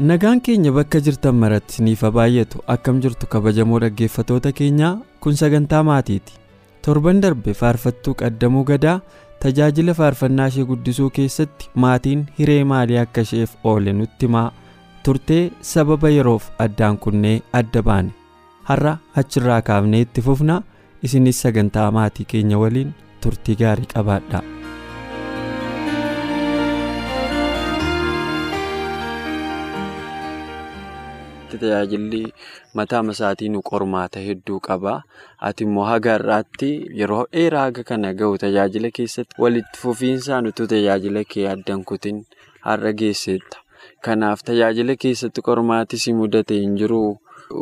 Nagaan keenya bakka jirtan maratti haa baay'atu akkam jirtu kabajamoo dhaggeeffatoota keenyaa kun sagantaa maatiiti. Torban darbe faarfattuu qaddamuu gadaa tajaajila faarfannaa ishee guddisuu keessatti maatiin hiree maalii akka isheef oole nutti himaa turtee sababa yeroof addaan kunnee adda baane har'a achirraa kaafnee itti fufna isinis sagantaa maatii keenya waliin turtii gaarii qabaadha. Tajaajilli mataa isaatiin qormaata hedduu qaba. Ati immoo haga har'aatti yeroo dheeraa haga kana gahu tajaajila keessatti walitti fufiinsaan utuu tajaajila kee addan kutin har'a geesseetta. Kanaaf tajaajila keessatti qormaati si mudate hin jiru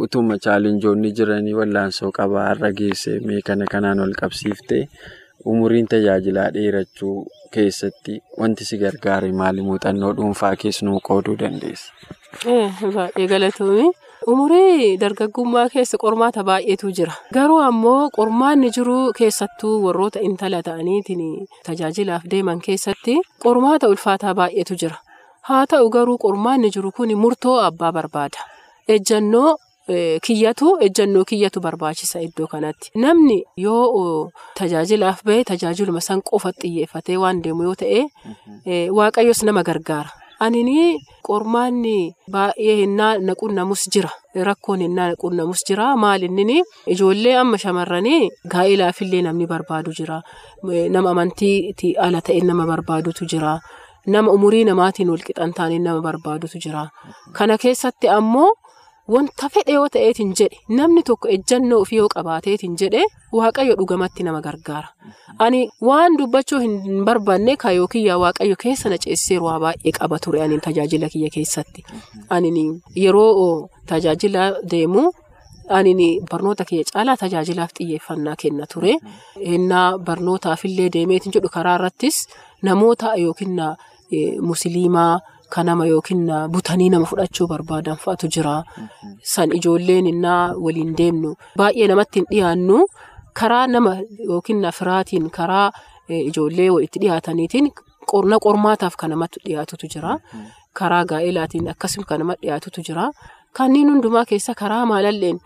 utuma chaalenjoonni jiranii wallaansoo qaba har'a geesse mee kana kanaan wal qabsiifte umuriin tajaajilaa dheerachuu keessatti wanti si gargaare maali muuxannoo dhuunfaa keessanuu qooduu dandeessa? Baay'ee galatoomii. Umurii dargaggummaa keessa qormaata baay'eetu jira. Garuu ammoo qormaanni jiru keessattuu warroota intala ta'aniitiin tajaajilaaf deeman keessatti qormaata ulfaataa baay'eetu jira. Haa ta'u garuu qormaanni jiru kun murtoo abbaa barbaada. Ejjannoo kiyyatu ejjannoo kiyyatu barbaachisa iddoo kanatti. Namni yoo tajaajilaaf bahe tajaajiluma san qofa xiyyeeffatee waan deemu yoo ta'e waaqayyos nama gargaara. Anini qormaanni baay'ee hinnaa naqunnamus jira. Rakkoon hinnaa naqunnamus jira. Maal inni ijoollee amma shamarranii gaa'ilaafillee namni barbaadu jira. Nama amantii ala ta'e nama barbaadutu jira. Nama umurii namaatiin walqixan taane nama barbaadutu jira. Kana keessatti ammoo wanta fedhe yoo ta'eetiin jedhe namni tokko ejjannoo ofii yoo qabaateetiin jedhe waaqayyo dhugamatti nama gargaara. Ani waan dubbachuu hin barbaanne kaayoo kiyyaa waaqayyo keessa na ceessiseeru waa baay'ee qaba ture ani tajaajila kiyya keessatti. Ani yeroo tajaajila deemu ani barnoota kiyya caalaa tajaajilaaf xiyyeeffannaa kenna ture. Innaa barnootaafillee deemeetiin jedhu karaa irrattis namoota yookiin musliimaa. Kan nama yookiin butanii nama fudhachuu barbaadan fa'atu jira. San ijoolleen innaa waliin deemnu baay'ee namatti hin dhiyaannu karaa nama yookiin firaatiin karaa ijoollee walitti dhiyaataniitiin qorna qormaataaf kan namatti dhiyaatutu jira. Karaa gaa'elaatiin akkasuma kan namatti dhiyaatutu jira. Kanneen hundumaa keessa karaa maalalleen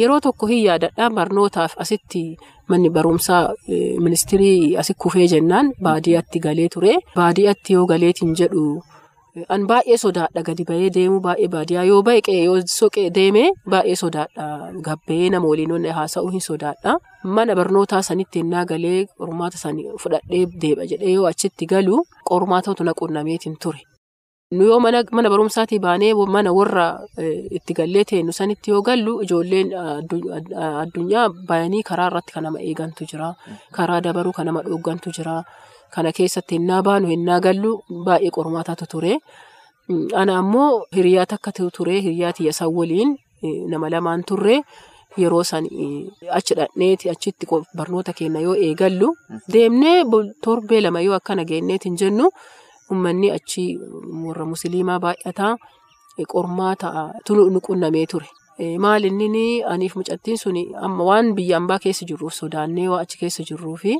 yeroo tokko hin yaadadhaan barnootaaf asitti manni barumsaa ministirii asi kufee jennaan baadiyyaatti galee ture. Baadiyyaatti yoo galeetiin jedhu. An baay'ee sodaadha gadi bahee deemu baay'ee baadiyyaa yoo bahe yoo soqee deeme baay'ee sodaadha gabbee nama waliin haasa'uu hin sodaadha. Mana barnootaa sanitti ennaa galee qormaata sanii fudhadhee deeba jedhee yoo achitti galu qormaatatu na qunnameetiin ture. Nu yoo mana barumsaatii baanee mana warra itti gallee teenyu sanitti yoo gallu ijoolleen addunyaa bayanii karaa irratti kan nama eegantu jira. Karaa dabaruu kan nama dhooggantu jira. Kana keessatti ennaa baanu ennaa gallu baay'ee qormaatatu ture. Ana ammoo hiriyaa takka ture hiriyaa tiyya san waliin nama lamaan turre yeroo san achi dhaqneeti achitti barnoota keenya yoo eegallu deemnee torbee lama yoo akkana geenneetiin jennu uummanni achi warra musliimaa baay'ataa qormaata nu qunnamee ture. Maal inni aniif mucattiin suni amma waan biyya ambaa keessa jirruuf sodaannee waa achi keessa jirruufi.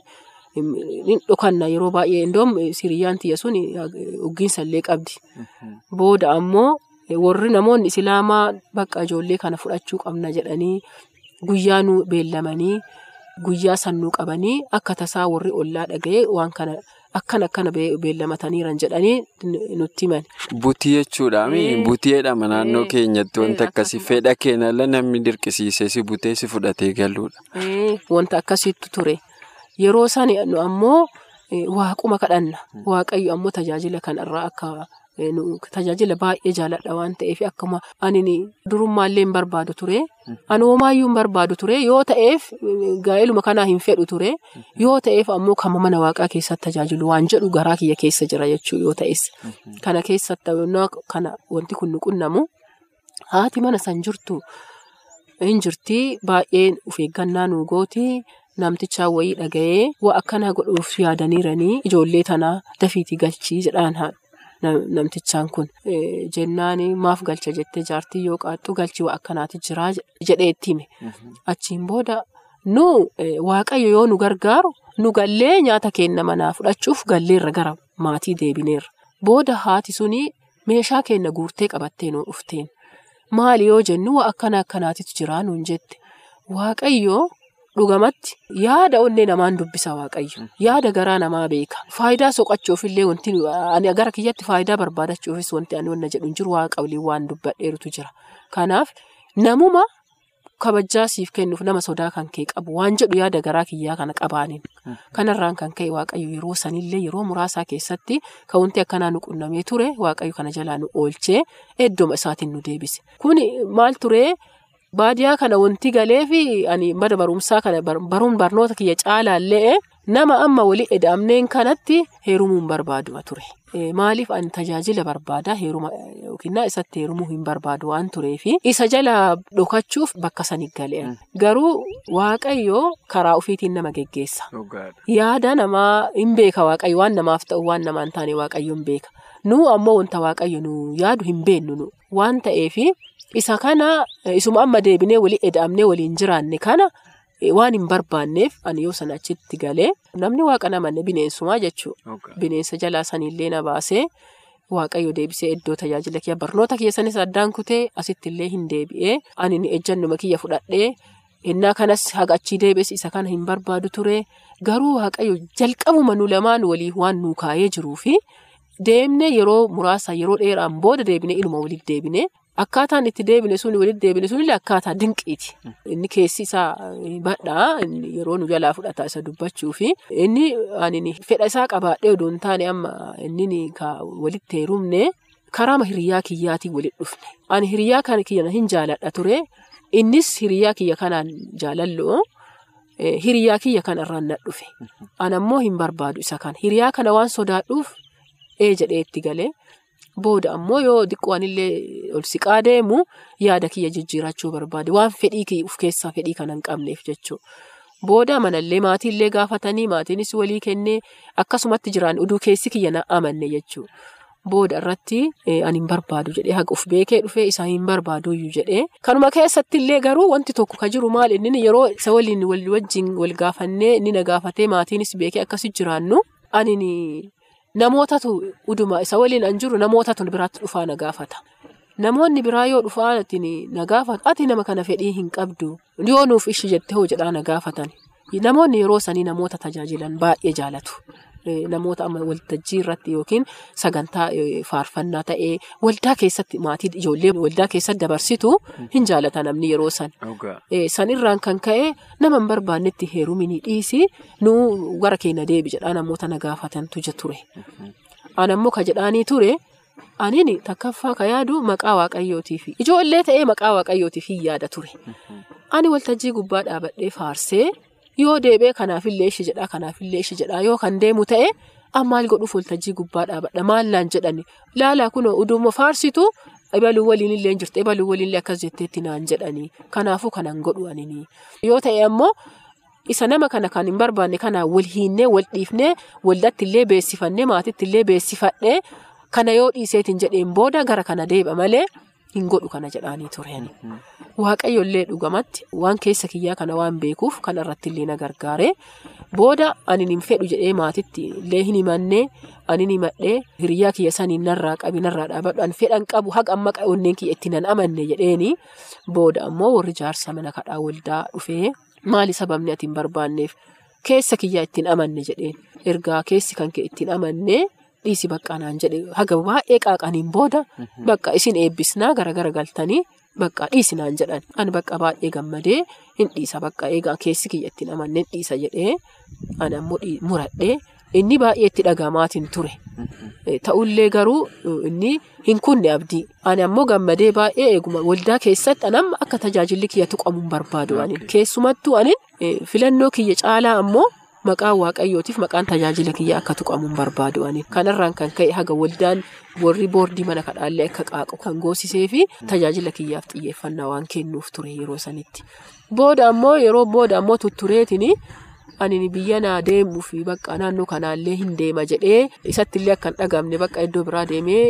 Dhokanna yeroo baay'ee indoom siriyyaan tiyya sun uggiinsa illee qabdi. Booda ammoo warri namoonni islaamaa bakka ijoollee kana fudhachuu qabna jedhanii guyyaa nu beellamanii guyyaa sannuu qabanii akka tasaa warri ollaa dhaga'ee waan kana akkan akkana beellamataniiran jedhanii nutti himan. Butii jechuudhaami butii jedhama naannoo keenyatti wanta akkasii fedha keenyalla namni dirqisiisee si butee si fudhatee galuudha. Wanta akkasiitu ture. Yeroo sani ammoo waaquma kadhanna. Waaqayyo ammoo tajaajila kanarraa akka tajaajila baay'ee jaaladha waan ta'eef akkuma ani durummaallee hin barbaadu ture. Ani hoomaayyuu hin barbaadu ture yoo ta'eef gaa'eluma kanaa hin fedhu ture yoo ta'eef ammoo kan mana waaqaa keessatti tajaajilu waan jedhu garaa kiyya keessa jira jechuu yoo ta'es. Kana keessatti kana wanti kun nu qunnamu haati mana san jirtu hin jirti baay'ee of eeggannaa nu gooti. Namtichaa wayii dhaga'ee waa akkanaa godhuuf yaadaniiranii ijoollee tanaa dafiitii galchii jedhaan namtichaan kun. Jennaan maaf galcha jettee jaartii yoo qaattu galchii waa akkanaati jiraa jedhee itti hime. Achiin booda nu waaqayyo yoo nu gargaaru nu gallee nyaata keenya manaa fudhachuuf galleerra gara maatii deebineerra. Booda haati suni meeshaa keenya guurtee qabattee nu dhufteen. Maali yoo jennu waa akkana akkanaatitu jiraa nuun jette. Waaqayyo. Dhugamatti yaada onnee namaan dubbisa waaqayyo. Yaada garaa namaa beeka. Faayidaa soqachuuf illee wanti ani gara kiyyatti faayidaa barbaadachuufis wanti ani wanna jedhu jiru waaqa waliin waan dubbadheerutu jira. Kanaaf namuma kabajaa siif kennuuf nama sodaa kan kee qabu waan jedhu yaada garaa kiyyaa kana qabaaniin. Kanarraan kan ka'e waaqayyo yeroo sanillee yeroo muraasaa keessatti kan wanti akkanaa nu qunnamee ture waaqayyo kana jalaa nu oolchee iddooma isaatiin nu deebise. Kuni maal turee? Baadiyaa kana wanti galee fi ani mana barumsaa kana baruun barnoota kiyya caalaallee nama amma walii eda'amneen kanatti heerumuun barbaaduma ture. Maaliif ani tajaajila barbaadaa heeruma yookiin isatti heerumuu hin barbaadu waan tureefi isa jala dhokachuuf bakka sani galee. Garuu waaqayyo karaa ofiitiin nama geggeessa. Yaada namaa hin beeka waaqayyo waan namaaf ta'u waan namaa hin taane waaqayyo hin beeka. Nu ammoo wanta waaqayyo nu yaadu hin beennu waan ta'eefi. Isa kana isuma amma deebinee walii eda'amnee waliin jiraanne kana waan hin barbaanneef ani yoo sana achitti galee namni waaqa namanne bineensumaa jechuudha. Bineensa jalaa sanillee na baasee waaqayyo deebisee iddoo tajaajila kiyya barnoota kiyya sanis addaan kutee asitti illee hin deebi'ee ani ejjannuma kiyya fudhadhee innaa kanas haga achii deebis isa kana hin barbaadu ture garuu waaqayyo jalqabuma nu lamaan walii waan nu kaayee jiruufi deemne yeroo muraasa yeroo dheeraan booda deebine ilma waliif deebine. Akkaataan itti deebine sun walitti deebine sunillee akkaataa dinqiiti. Inni keessi isaa badhaa yeroo nu jalaa fudhata isa dubbachuu fi inni ani fedha isaa qabaadhee odoo hin taane amma inni walitti heerumne karaa hiriyaa kiyyaatiin walitti dhufne. Ani hiriyaa kana kiyya hin jaaladha ture. Innis hiriyaa kiyya kanaan jaalalloo hiriyaa kiyya kanarraan na dhufe. Ani ammoo hin barbaadu isa kana. Hiriyaa kana waan sodaadhuuf ee jedhee itti galee. Booda ammoo yoo xiqqoonillee ol siqaa deemu yaada kiyya jijjiirachuu barbaade waan fedhii of keessaa fedhii kana hin qabneef jechuudha. Booda manallee maatiillee gaafatanii maatiinis walii kennee akkasumatti jiraan oduu keessi kiyya na amanne jechuudha. Booda irratti ani hin barbaadu jedhee haga of beekee dhufee isaa hin barbaaduyyuu jedhee kanuma keessattillee garuu wanti tokko ka jiru maal inni yeroo isa waliin wal wajjin wal gaafannee inni na gaafatee maatiinis beekee akkasi jiraannu ani Namootatu uduma isa waliin an jiru namootatu biraatti dhufaa na gaafata. Namoonni biraa yoo dhufaa na gaafatu ati nama kana fedhii hin qabdu yoo nuuf ishi jettee hoo jedhaa na gaafatan. Namoonni yeroo sanii namoota tajaajilan baay'ee jaalatu. Namoota amma waltajjii irratti yookiin sagantaa faarfannaa ta'ee waldaa keessatti maatii ijoollee waldaa keessatti dabarsitu hin jaalata namni yeroo san. San irraan kan ka'e nama hin barbaannetti heerumini dhiisi nuu gara keenya deebi jedhaa namoota na gaafatantu ture. Ani ammoo ka jedhaanii ture aniin takkaffaa ka yaadu maqaa waaqayyootiif ijoollee ta'ee maqaa waaqayyootiif hin yaada ture. Ani waltajjii gubbaa dhaabadhee faarsee. Yoo deebee kanaafillee ishi jedhaa kanaafillee ishi jedhaa. Yoo kan deemu ta'e ammaal godhuuf waltajjii gubbaa dhaabadha? Maal naan jedhani? Laalaa kun uduma faarsitu ibaluu waliin illee jirti ibaluu waliin akkas jetteetti naan jedhani kanaafuu kanan godhu yoo ta'e ammoo isa nama kana kan hin barbaanne kanaa wal hiinnee wal dhiifnee waldatti illee beessifannee maatitti illee beessifadhee kana yoo dhiiseetiin jedheen booda gara kana deeba malee. Hin godhu kana jedhaanii tureen. Waaqayyo illee dhugamatti waan keessa kiyyaa kana waan beekuuf kana irratti illee na gargaare. Booda ani hin fedhu jedhee maatitti illee hin himannee ani hin himadhee hiriyaa kiyya saniin narraa qabi narraa dhaabadhu ani fedhan qabu haqa amma onneen kiyya itti nan amanne jedheeni. Booda ammoo warri jaarsa mana kadhaa waldaa dhufee maali sababni ati hin barbaanneef keessa kiyyaa ittiin amanne jedheen ergaa keessi kan kee ittiin amannee. Dhiisi bakka naan jedhe. Haga baay'ee qaaqaniin booda bakka isin eebbisnaa gara gara galtanii bakka dhiisi naan jedhan. Ani bakka baay'ee gammadee hin dhiisa bakka eegaa keessi kiyya ittiin amanneen dhiisa jedhee ani ammoo muradhee inni baay'ee itti dhagamaatiin ture. Ta'ullee garuu inni hin kunne abdii. Ani ammoo gammadee baay'ee eeguma. Waldaa keessatti anam akka tajaajilli kiyya tuqamu hin barbaadu anin. Keessumattuu anin filannoo kiyya caalaa ammoo maqaan waaqayyootiif maqaan tajaajila kiyya akka tuqamu hin barbaadu anin. Kanarraan kan ka'e haga waldaan warri boordii mana kadhaallee akka qaaqu kan goosisee fi tajaajila kiyyaaf xiyyeeffannaa waan kennuuf ture yeroo sanitti. Booda ammoo yeroo booda ammoo tuttureetini ani biyya naa deemuu fi bakka naannoo kanaallee hin deema jedhee isatti illee akka hin dhagamne bakka iddoo biraa deemee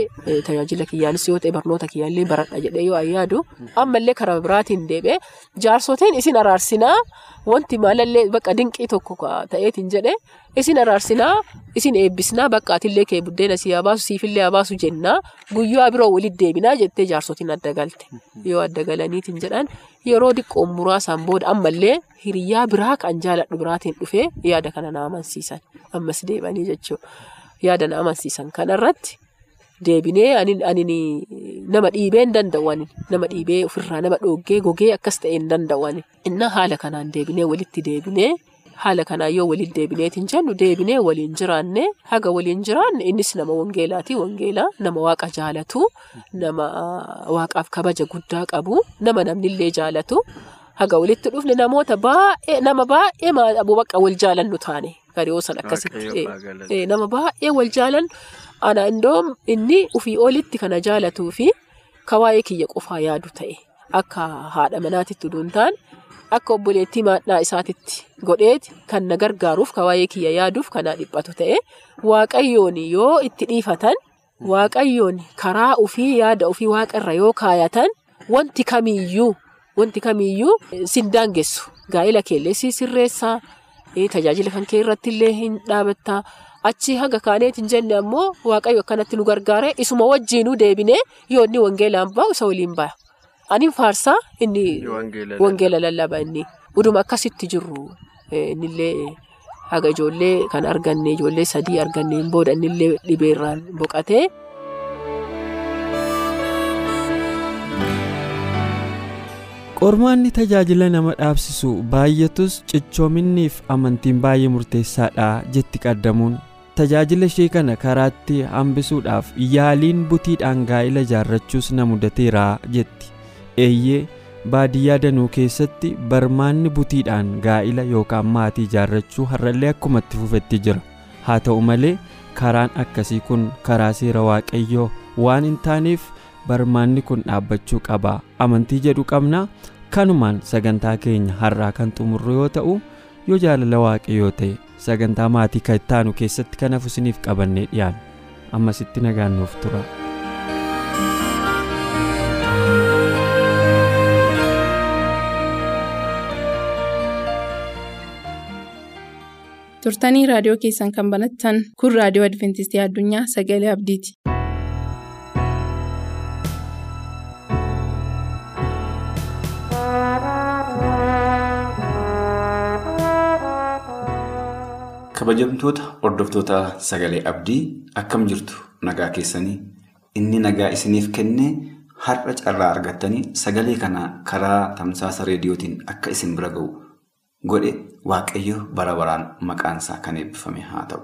tajaajila kiyyaanis yoo ta'e barnoota kiyyaallee baradha jedhee yoo ayyaadu ammallee karaa biraatiin deemee jaarsoteen isin araarsinaa wanti maalallee bakka dinqii tokko ta'eetiin jedhee isin araarsinaa isin eebbisnaa bakka atillee kee buddeena si baasu siifillee baasu jennaa guyyaa biroo walitti deebinaa jettee jaarsotiin adda galte. Yoo adda galaniitiin jedhan yeroo diqqoon muraasaan booda ammallee hiriyyaa biraa kan jaaladhu biraatiin dhufee yaada kana na amansiisan. Ammas deebanii jechuudha. Yaada na amansiisan kanarratti deebinee ani nama dhiibee hin danda'u nama dhiibee ofirraa nama dhoggee gogee akkas ta'e hin danda'u inna haala kanaan deebinee walitti deebinee. Haala kanaan yoo waliin deebineetiin jennu deebinee waliin jiraanne haga waliin jiraanne innis nama wangeelaati wangeelaa nama waaqa jaalatu nama waaqaaf kabaja guddaa qabu nama namnillee jaalatu haga walitti dhufne namoota baay'ee nama baay'ee maadhabu bakka wal jaalannu taane. Gariyoo san akkasitti. nama baay'ee wal jaalan ana indoom inni ufii olitti kana jaalatuu fi kawaayee kiyya qofaa yaadu ta'e. Akka haadha manaatitti duuntaan. Akka obboleettii maadhaa isaatitti godheeti kan na gargaaruuf kawaayee kiyya yaaduuf kanaa dhiphatu ta'e waaqayyoon yoo itti dhiifatan waaqayyoon karaa ofii yaada ofii waaqarra yoo kaayatan wanti kamiiyyuu wanti kamiiyyuu sin daangessu gaa'ela keellee si sirreessaa tajaajila kan kee irratti illee hin dhaabattaa achi haga kaaneetiin jenne ammoo waaqayyo akkanatti nu gargaare isuma wajjiinuu deebinee yoo inni wangeelaan bahu isa waliin baha. Anin faarsaa inni wangeela lallaba inni uduma akkasitti jirru innillee haga ijoollee kan arganne ijoollee sadii arganneen booda innillee dhibeerraan boqatee. Qormaanni tajaajila nama dhaabsisu baay'atus cichoominniif amantiin baay'ee murteessaadha jetti qaddamuun tajaajila ishee kana karaatti hambisuudhaaf yaaliin butiidhaan gaa'ila ijaarrachuus na mudateera jetti. Eeyyee baadiyyaa danuu keessatti barmaanni butiidhaan gaa'ila yookaan maatii ijaarrachuu har'allee akkuma itti fufetti jira. Haa ta'u malee karaan akkasii kun karaa seera waaqayyoo waan hin taaneef barmaanni kun dhaabbachuu qaba amantii jedhu qabna kanumaan sagantaa keenya har'aa kan xumurru yoo ta'u yoo jaalala waaqayyoo ta'e sagantaa maatii kan ittaanu keessatti kan hafu isiniif qabannee dhiyaanna ammasitti nagaan nuuf tura. Turtanii raadiyoo keessan kan banattan kun raadiyoo adventistii addunyaa sagalee abdiiti. kabajamtoota hordoftoota sagalee abdii akkam jirtu nagaa keessanii inni nagaa isiniif kenne har'a carraa argattanii sagalee kana karaa tamsaasa reediyootiin akka isin bira ga'u. Godhe waaqayyo bara baraan maqaansaa kan eebbifame haa ta'u.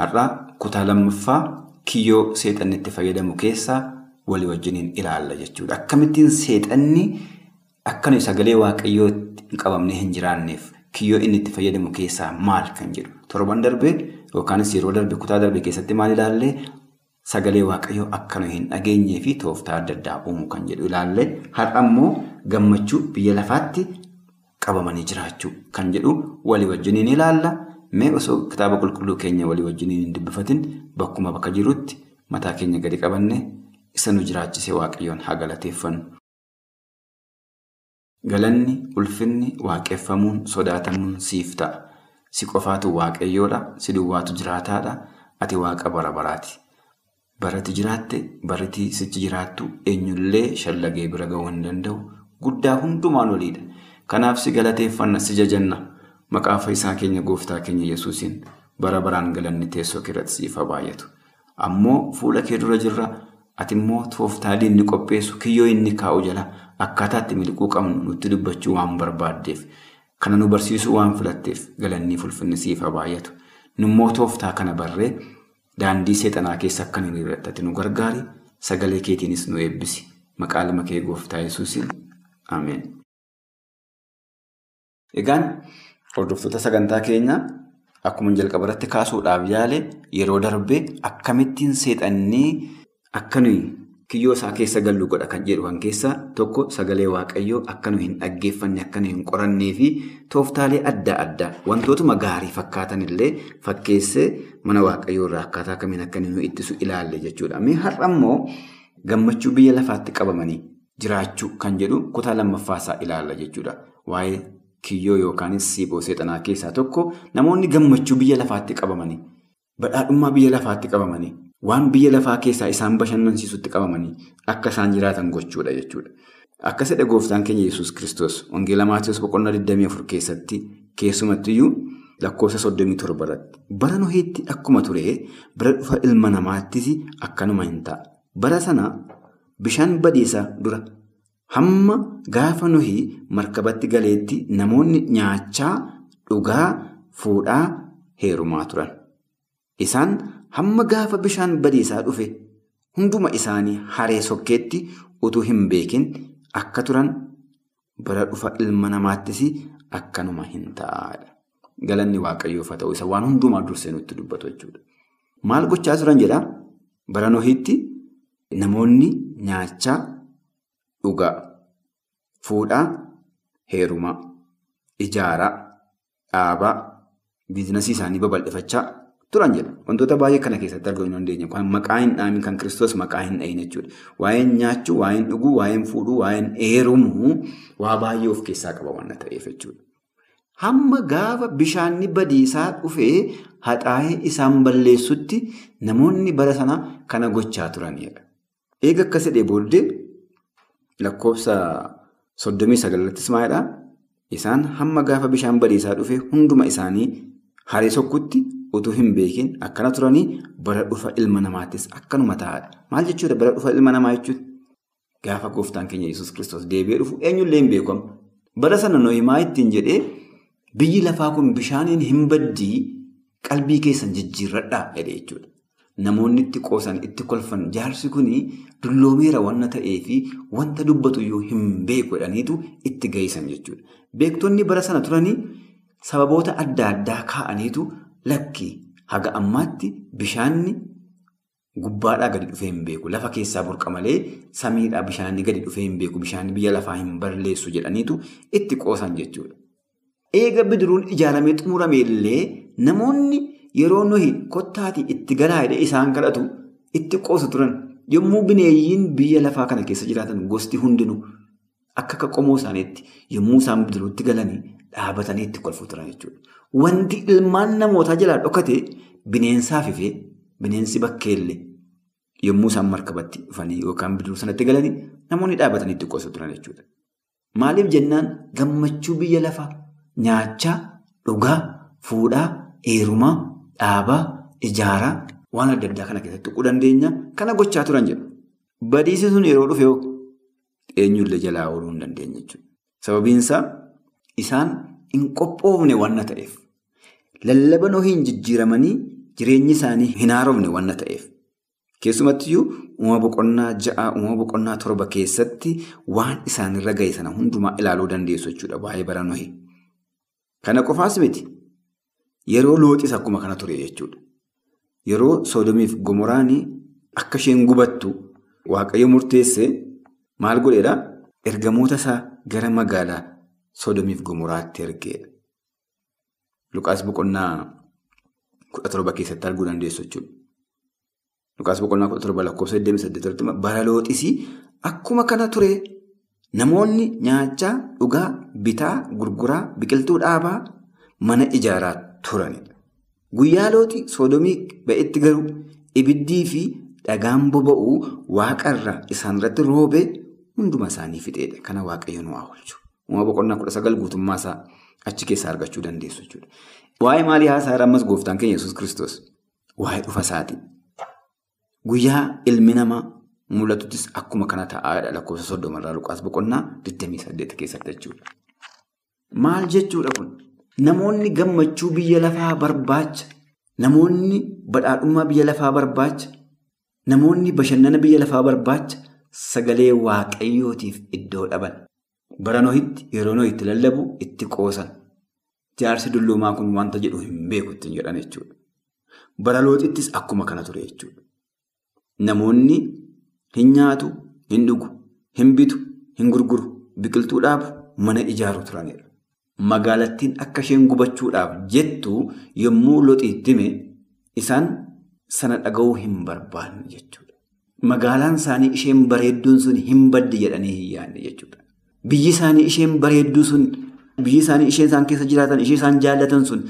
Har'a kutaa lammaffaa kiyyoo seexanni itti fayyadamu keessaa walii wajjiniin ilaalla jechuudha. Akkamittiin seexanni akka nuyi sagalee waaqayyoo hin qabamnee hin jiraanneef kiyyoo inni itti fayyadamu keessaa maal kan jedhu torban darbee yookaanis yeroo darbe kutaa darbe keessatti maal ilaallee sagalee waaqayyoo akka nuyi hin dhageenyee fi tooftaa adda addaa uumuu kan jedhu ilaallee har'a immoo gammachuu biyya lafaatti. Qabamanii jiraachuu kan jedhu walii wajjiniin ilaalla. Mee osoo kitaaba qulqulluu keenya walii wajjiniin hin dubbifatin bakkuma bakka jirutti mataa keenya gadi qabanne isa nu jiraachise waaqayyoon haa galateeffannu. Galanni ulfinni waaqeffamuun sodaatamuun siif ta'a. Si qofaatu waaqayyoodha. Si duwwaatu jiraataadha. Ati waaqa bara baraati. Barati jiraatte barati sichi jiraattu eenyullee shallagee bira ga'uu hin danda'u. Guddaa hundumaan oliidha. Kanaaf si galateeffanna si jajanna maqaa fayyisaa keenya gooftaa keenya yesuusiin bara baraan galanni teessoo keerratti siif haa baay'atu. Ammoo fuula kee dura jirra ati immoo tooftaa diinni qopheessu kiyyoo inni kaa'u jala akkaataa itti miliquu qabnu nutti dubbachuu waan barbaaddeef kana nu barsiisuu waan filatteef galanni ulfinni siif haa baay'atu. nummoo tooftaa kana barree daandii seexanaa keessa akka hin hir'attati nu gargaari. Sagalee keetiinis nu eebbisi. Maqaa lama kee gooftaa Yesuusiin. Ameen. Egaan hordoftoota sagantaa keenyaa akkuma jalqaba irratti kaasuudhaaf yaale yeroo darbe akkamittiin seexannee akka nuyi kiyyoo isaa keessa gallu godha kan jedhu kan keessaa tokko sagalee waaqayyoo akka nuyi hin dhaggeeffanne akka nuyi hin qorannee fi tooftaalee adda addaa wantootuma gaarii fakkaatan illee fakkeessee mana waaqayyoo irraa akkaataa kamiin akka nu ittisu ilaalle jechuudha. Mee har'a immoo gammachuu biyya lafaatti qabamanii jiraachuu kan jedhu kutaa lammaffaasaa ilaalla jechuudha. Kiyyoo yookaanis siiboo seexanaa keessaa tokko namoonni gammachuu biyya lafaatti qabamanii badhaadhummaa biyya lafaatti qabamanii waan biyya lafaa keessaa isaan bashannansiisutti qabamanii akka isaan jiraatan gochuudha jechuudha. Akka sedha gooftaan keenya Yesuus Kiristoos Wangeela Maatiyoos boqonnaa 24 keessatti keessumattiyyuu lakkoofsa 37 irratti bara Noheetti akkuma ture bara dhufa ilma namaattis akkanuma hin ta'a. Bara sana bishaan badiisaa dura hamma gaafa Nohii markabatti galeetti namoonni nyaachaa, dhugaa, fuudhaa, heerumaa turan. Isaan hamma gaafa bishaan badiisaa dhufe hunduma isaanii haree sokkeetti utuu hin beekin akka turan bara dhufa ilma namaattis akkanuma hin ta'aadha. Galanni waaqayyoof haa ta'u isa waan hundumaa dursee nutti dubbatu jechuudha. Maal gochaa turan jedhaa? Bara Nohiitti namoonni nyaachaa, dhugaa, fuudhaa, heerumaa, ijaaraa, dhaabaa, biizinasii isaanii babal'ifachaa turan jedha. Wantoota baay'ee kana keessatti arguu hin dandeenye. Maqaa hin dhaamin kan Kiristoos maqaa hin dhahin jechuudha. Waa'een nyaachuu, waa'een dhuguu, waa'een fuudhuu, waa'een heerumuu waa baay'ee of keessaa qaba waan ta'eef jechuudha. Hamma gaafa bishaanni badiisaa dhufee haxaa'ee isaan balleessutti namoonni bara sana kana gochaa turanidha. Eega akka sedhee booddee lakkoofsa soddomii sagallattis maalidhaa? Isaan hamma gaafa bishaan badiisaa dhufee hunduma isaanii haree sokkutti utuu hin beekin akkana turanii bara dhufa ilma namaattis akkanuma ta'aadha. Maal jechuudha bara dhufa ilma namaa jechuudha? Gaafa gooftaan keenya Yesuus Kiristoos deebi'ee dhufu eenyullee hin beekamu. Bara sana Nohimaa ittiin jedhee biyyi lafaa kun bishaaniin hin baddii qalbii keessan jijjiirradhaa jedhee jechuudha. Namoonni itti qoosan itti kolfan jaarsi kuni dulloomeera wanna ta'ee fi wanta dubbatu yoo hin beeku jedhaniitu itti gahisan jechuudha. Beektonni bara sana turanii sababoota adda addaa kaa'aniitu lakki haga ammaatti bishaanni gubbaadhaa gadi dhufee hin beeku. Lafa keessaa burqa malee samiidhaa bishaanni gadi dhufee hin beeku. Bishaanni biyya lafaa hin balleessu jedhaniitu itti qoosan jechuudha. Eega bidiruun ijaaramee xumurame illee namoonni yeroo nuyi kottaatii itti galaa isaan kadhatu itti qoosu turan. Yommuu bineeyyiin biyya lafaa kana keessa jiraatan gosti hundinuu akka akka qomoo isaaniitti yommuu isaan bidiruutti galanii dhaabatanii itti kolfu turan jechuudha. Wanti ilmaan namootaa jalaa dhokate bineensaaf ifee bineensi bakkeellee yommuu isaan markabatti dhufanii yookaan bidiruu sanatti galanii namoonni dhaabatanii itti qoosu turan jechuudha. Maaliif jennaan gammachuu biyya lafaa nyaachaa, dhugaa, fuudhaa, heerumaa, dhaabaa, ijaaraa waan adda addaa kana keessatti tuquu dandeenya kana gochaa turan jedhu. Badiisi sun yeroo dhufe eenyullee jalaa ooluu hin dandeenye jechuudha. Sababiin isaa isaan hin qophoofne wanna ta'eef. Lallaba Nohiin jijjiiramanii jireenyi isaanii hin haaromne wanna ta'eef. Keessumattiyyuu uumama boqonnaa ja'a, uumama boqonnaa torba keessatti waan isaanirra gahe sana hundumaa ilaaluu dandeessu jechuudha waa'ee bara Nohii. Kana qofaas miti yeroo looxis akkuma kana ture jechuudha. Yeroo Soodomiif Gomoraanii akka isheen gubattu Waaqayyo murteessee maal godheedhaa? Ergamoota isaa gara magaalaa Soodomiif Gomoraatti ergeedha. Luqaas boqonnaa kudha torba keessatti arguu dandeessu jechuudha. Luqaas boqonnaa kudha torba lakkoofsa 28 bara looxisii akkuma kana ture namoonni nyaachaa, dhugaa, bitaa, gurguraa, biqiltuu dhaabaa mana ijaaraa turanidha. Guyyaa looxii soodomii ba'etti garuu ibiddii fi dhagaan boba'uu waaqarraa isaanirratti roobee hunduma isaanii fixeedha. Kana waaqayyo nu haa oolchu. Uumama boqonnaa kudha sagal guutummaa isaa achi keessaa argachuu dandeessu jechuudha. Waa'ee maalii haasaa ammas gooftaan keenya Yesuus Kiristoos? Waa'ee dhufa isaati. Guyyaa ilmi namaa mul'atuttis akkuma kana ta'aadha lakkoofsa soddomarraa Luqaas boqonnaa 28 keessatti jechuudha. Maal jechuudha kun? Namoonni gammachuu biyya lafaa barbaacha namoonni badhaadhummaa biyya lafaa barbaacha, namoonni bashannana biyya lafaa barbaacha sagalee waaqayyootiif iddoo dhaban. Bara Nohitti yeroo Nohi itti lallabu itti qoosan. Jaarsi dulloomaa kun wanta jedhu hin beeku ittiin jedhan jechuudha. Bara Looxittis akkuma kana ture jechuudha. Namoonni hin nyaatu, hin dhugu, hin bitu, hin gurguru, biqiltuu dhaabu, mana ijaaru turanidha. Magaalattiin akka isheen gubachuudhaaf jettu yommuu Looxitti hime isaan sana dhaga'uu hin barbaanne jechuudha. Magaalaan isaanii isheen bareedduun sun hin baddi jedhanii hin yaadne jechuudha. Biyyi isaanii isheen bareedduu sun biyyi isaanii isheen isaan keessa jiraatan ishee isaan jaallatan sun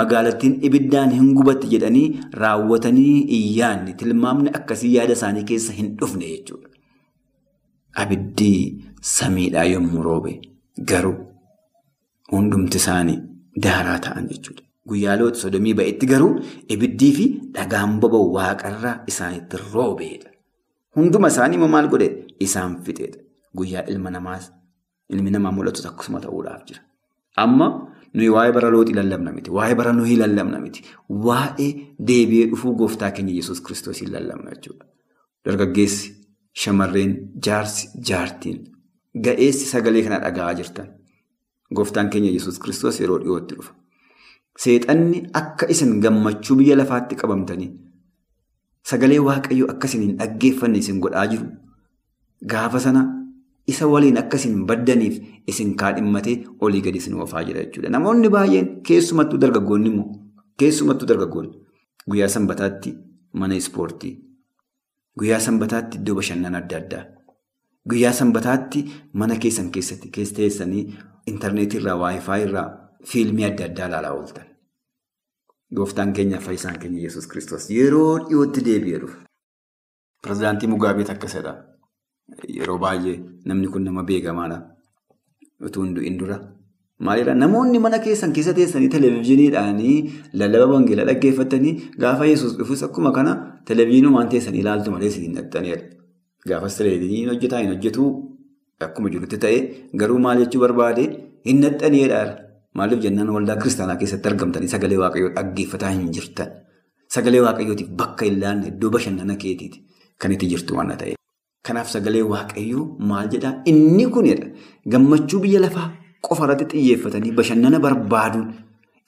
magaalattiin ibiddaan hin gubatti jedhanii raawwatanii hin yaadne tilmaamni akkasii yaada isaanii keessa hin dhufne jechuudha. Abiddi samiidhaa yommuu roobe garuu hundumti isaanii daaraa ta'an jechuudha. Guyyaa Looxi sodomii ba'etti garuu ibiddii fi dhagaan boba'u waaqarraa isaanitti roobeedha. Hunduma isaanii immoo maal godhe isaan fixeedha. Guyyaa ilma namaas ilmi namaa mul'atus akkasuma ta'uudhaaf jira. Amma nuyi waa'ee bara looxii lallabna miti. Waa'ee bara nuyi lallabna miti. Waa'ee deebi'ee dhufuu gooftaa keenya Yesuus kiristoosiin lallabna jechuudha. Dargaggeessi, shamarreen, jaarsi, jaartiin ga'eessi sagalee kana dhaga'aa jirtan. Gooftaan keenya Yesuus kiristoos yeroo dhiyootti dhufa. Seexanni akka isin gammachuu biyya lafaatti qabamtanii sagalee waaqayyoo akka isin hin dhaggeeffanne isin godhaa jiru. Gaafa sana isa waliin akka isin baddaniif isin kaadhimmatee olii gadi isin oofaa jira jechuudha. Namoonni baay'een keessumattuu dargaggoonni immoo keessumattuu dargaggoonni guyyaa sanbataatti mana ispoortii, guyyaa sanbataatti iddoo bashannana adda addaa, guyyaa sanbataatti mana keessan keessatti keessa teessanii intarneetii irraa waayifaa irraa fiilmii adda addaa ilaalaa ooltan. Gooftaan keenya fayyisaan keenya Yesuus kiristoos yeroo dhiyootti deebi'ee dhufa. Pireezidaantii Mugaabeet akkasidha. Yeroo baay'ee namni kun nama beekamaadha. Utuu hin dura. Maalidhaa namoonni mana keessan keessa teessanii televezyiiniidhaan lallaba wangeelaa dhaggeeffatanii gaafa Yesuus dhufus akkuma kana televezyiinumaan teessanii ilaaltu malee isin hin dhaqxanidha. Gaafas televezyiiniin hojjetaa hin hojjetuu akkuma jirutti ta'e garuu maal jechuu barbaade hin dhaqxanidha. Maaliif jennaan waldaa kiristaanaa keessatti argamtanii sagalee waaqayyoo dhaggeeffataa hin jirtan. Sagalee waaqayyootiif bakka hin laanne iddoo bashannana keetiiti kan itti jirtu waan ta'eef. Kanaaf sagalee waaqayyoo maal jedhaa inni kunidha. Gammachuu biyya lafaa qofa irratti xiyyeeffatanii bashannana barbaaduun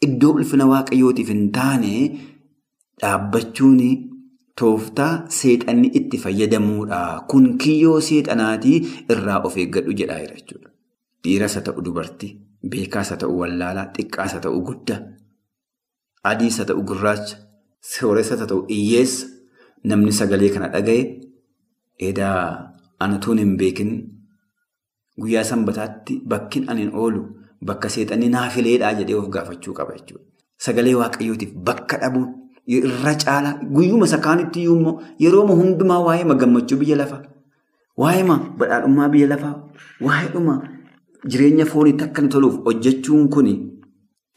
iddoo ulfina waaqayyootiif hin taane dhaabbachuun tooftaa seexanni itti fayyadamuudha. Kun kiyyoo seexanaatii irraa of eeggadhu jedhaa jechuudha. Dhiiras haa ta'u dubartii, beekaas haa ta'u wallaalaa, xiqqaas haa ta'u guddaa, adiis haa ta'u gurraacha, sooressa haa ta'u hiyyeessa namni sagalee kana dhaga'e. Edaa anatuun hin beekin guyyaa sanbataatti bakkin ani oolu bakka seexanni naafileedhaa jedhee of gaafachuu qaba jechuudha. Sagalee waaqayyootiif bakka dhabuun irra caalaa guyyuma isa kaanitti immoo yeroo hundumaa waa'ee gammachuu biyya lafaa, waa'ee badhaadhummaa biyya lafaa, waa'eedhuma jireenya fooniitti akka inni toluuf hojjechuun kun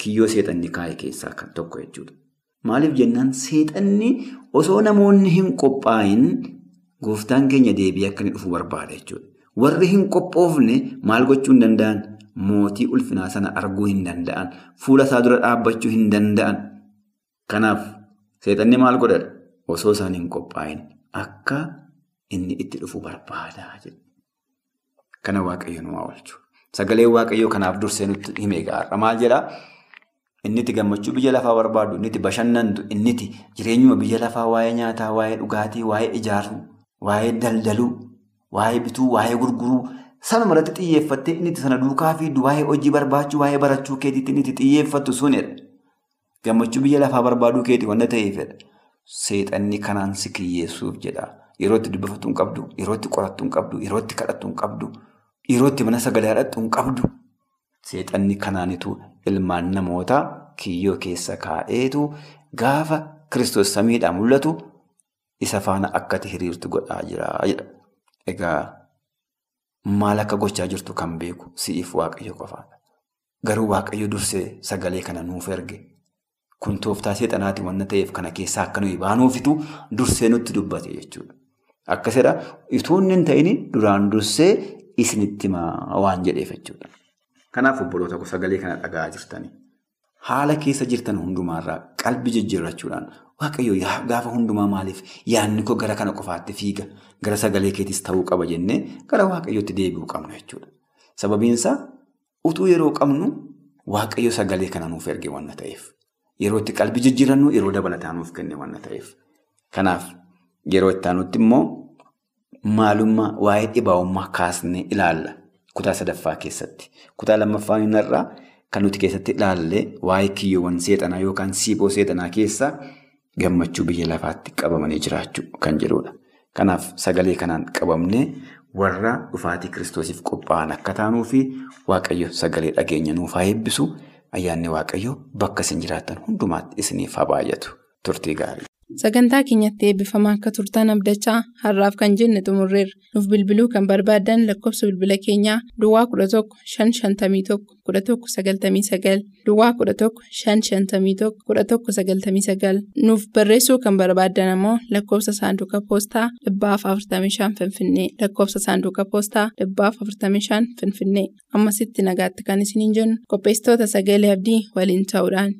kiyyoo seexanni kaa'e keessaa kan tokko jechuudha. Maaliif jennaan seexanni osoo namoonni hin qophaa'in. Gooftaan keenya deebi'ee akka inni dhufu barbaada jechuudha. Warri hin qophoofne maal gochuu hin danda'an? Mootii ulfinaa sana arguu hin danda'an. Fuula isaa dura dhaabbachuu hin danda'an. Kanaaf seexanni maal godhadha? Osoo isaan hin qophaa'in akka inni itti dhufu barbaada. Kana waaqayyo nu oolchu. Sagalee waaqayyoo kanaaf dursee nutti himee gaara. Maal jedhaa? Inni itti gammachuu biyya lafaa barbaadu, inni itti bashannantu, inni itti jireenyuma biyya lafaa waa'ee nyaataa, waa'ee dhugaatii, waa'ee ijaaruu. Waa'ee daldaluu, waa'ee bituu, waa'ee gurguruu sanuma irratti xiyyeeffattee inni sana duukaa fi waa'ee hojii barbaachuu, waa'ee barachuu keetiitti inni itti xiyyeeffattu sunidha. Gammachuu biyya lafaa barbaaduu keeti wanta ta'eefidha. Seexanni kanaan si kiyyeessuuf jedha. Yeroo itti dubbifatu hin qabdu, yeroo itti qorattu hin qabdu, yeroo itti kadhattu hin qabdu, yeroo itti mana sagalee hadhattu hin qabdu. Seexanni kanaanitu ilmaan namootaa kiyyoo keessa kaa'eetu gaafa kiristoos samiidhaan mul'atu. Isa faana akkati hiriirtu godhaa jira jedha. Egaa maal akka gochaa jirtu kan beeku si'iif waaqayyo qofaadha. Garuu waaqayyo dursee sagalee kana nuuf erge. Kun tooftaa seexanaati waan ta'eef kana keessaa akka nuyi baanuufitu dursee nutti dubbate jechuudha. Akkasidha itoo inni hin ta'in duraan dursee isinitti waan jedheef jechuudha. Kanaaf obboloota sagalee kana dhagaa jirtanii. haala keessa jirtan hundumaarraa qalbii jijjiirrachuudhaan waaqayyo gaafa hundumaa maaliif yaadni koo gara kana qofaatti fiiga gara sagalee keetis ta'uu qaba jennee gara waaqayyootti deebi'uu qabna jechuudha. Sababiinsaa utuu yeroo qabnu waaqayyo sagalee kana nuuf erge waan ta'eef yeroo itti qalbii jijjiirannu yeroo dabalataa nuuf kenne waan ta'eef. Kanaaf yeroo itti aanutti immoo maalummaa waa'ee dhibaa'ummaa kaasnee ilaalla kutaa sadaffaa keessatti. Kutaa lammaffaa irraa kan nuti keessatti ilaalle waa'ee kiyyoowwan seexanaa yookaan siiboo seexanaa keessaa gammachuu biyya lafaatti qabamanii jiraachuu kan jedhudha. Kanaaf sagalee kanaan qabamnee warra dhufaatii kiristoosiif qophaa'an akka taanuu fi waaqayyo sagalee dhageenya nuuf haa eebbisu ayyaanni waaqayyo bakka isin jiraattan hundumaatti isiniif haa baay'atu turtii gaarii. Sagantaa keenyatti eebbifamaa akka turtan abdachaa har'aaf kan jenne xumurreerra. Nuuf bilbiluu kan barbaadan lakkoofsa bilbila keenyaa Duwwaa 11 551 11 99 Duwwaa 11 551 11 99 Nuuf barreessuu kan barbaadan ammoo lakkoofsa saanduqa poostaa 45 Finfinnee lakkoofsa saanduqa poostaa 45 Finfinnee ammasitti nagaatti kan isiniin jennu qopheessitoota sagalee abdii waliin ta'uudhaan.